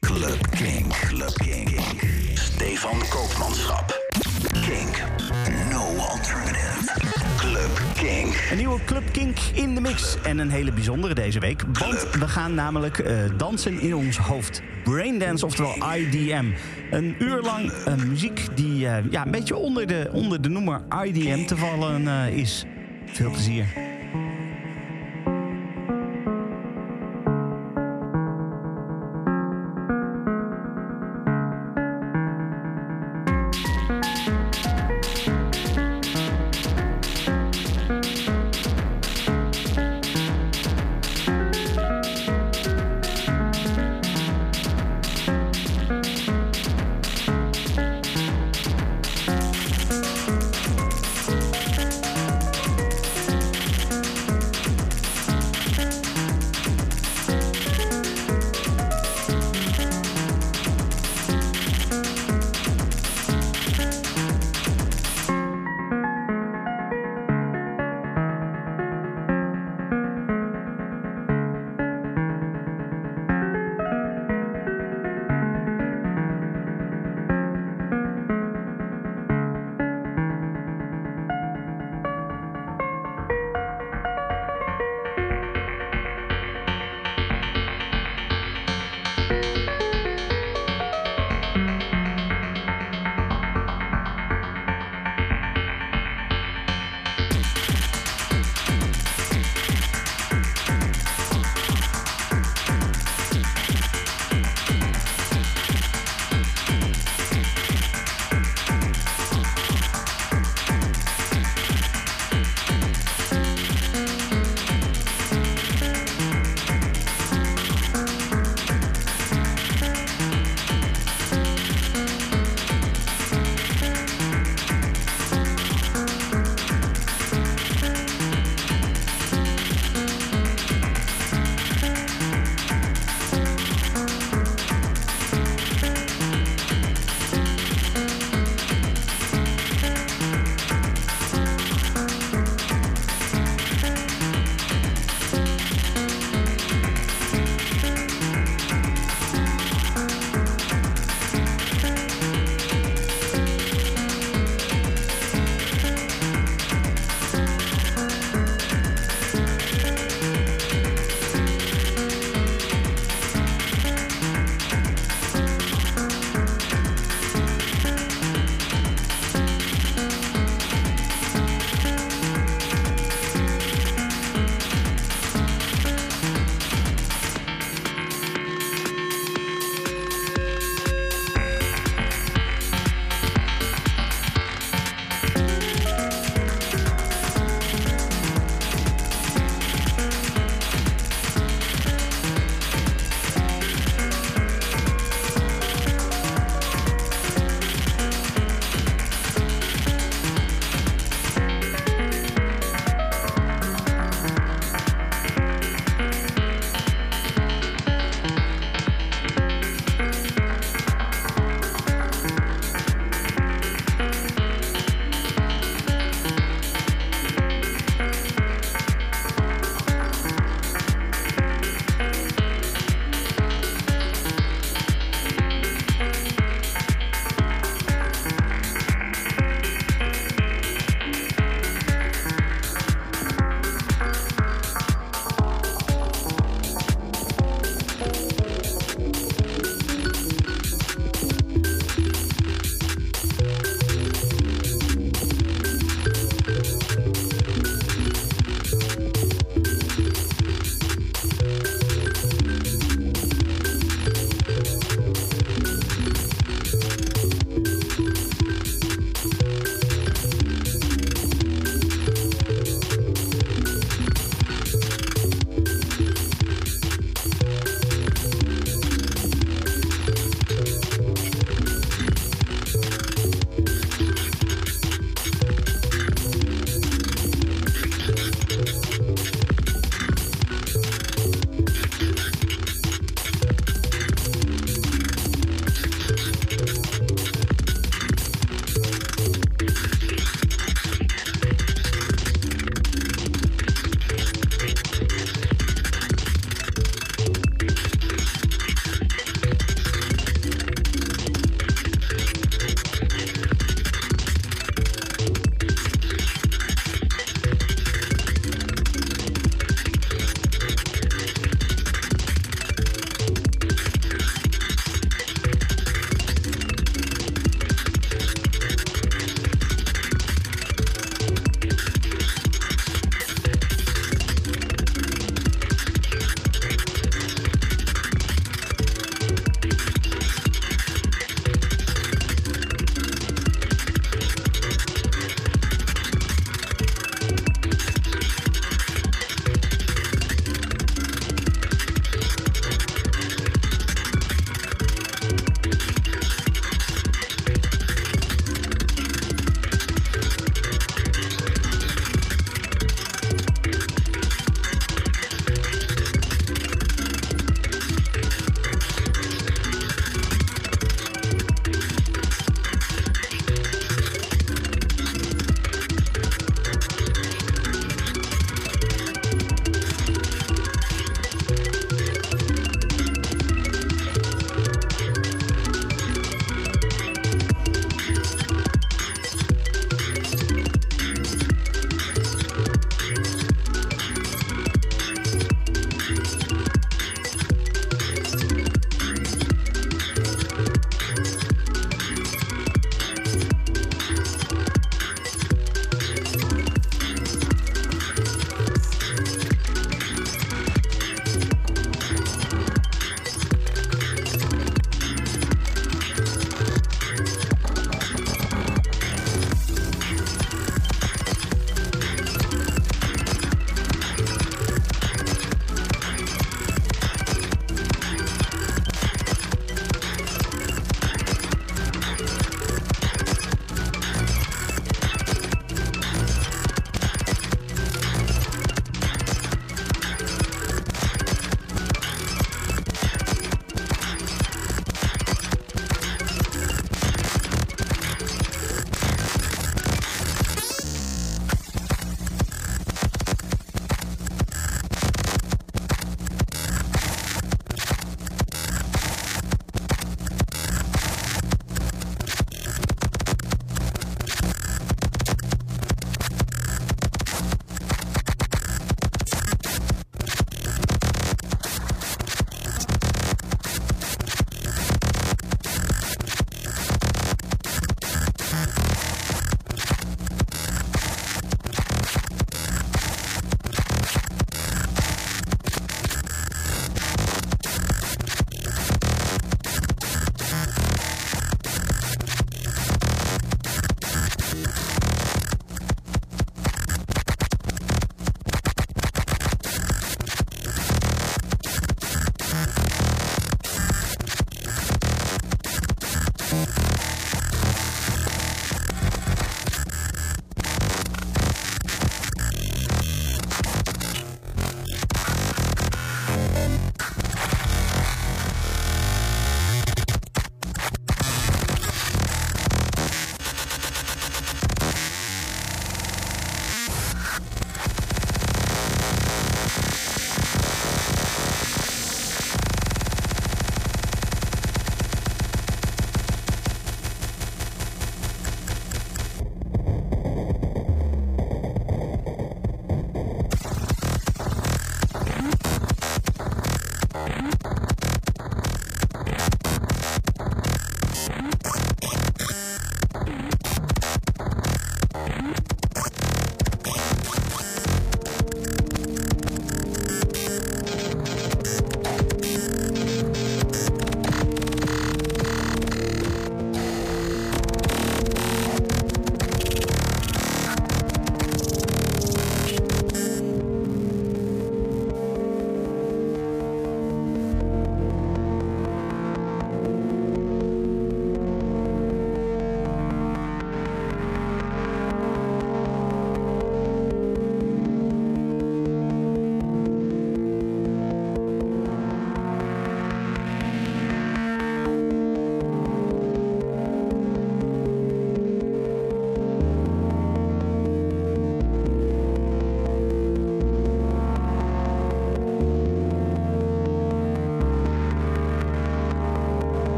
Club Kink. Club Kink. Stefan Koopmanschap. Kink. No alternative. Club Kink. Een nieuwe Club Kink in de mix. En een hele bijzondere deze week. Want we gaan namelijk eh, dansen in ons hoofd. Braindance, oftewel IDM. Een uur lang eh, muziek die eh, ja, een beetje onder de, onder de noemer IDM te vallen is. Veel plezier.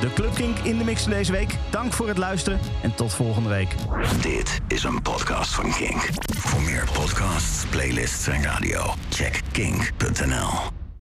De Club Kink in de mix deze week. Dank voor het luisteren en tot volgende week. Dit is een podcast van Kink. Voor meer podcasts, playlists en radio, check kink.nl.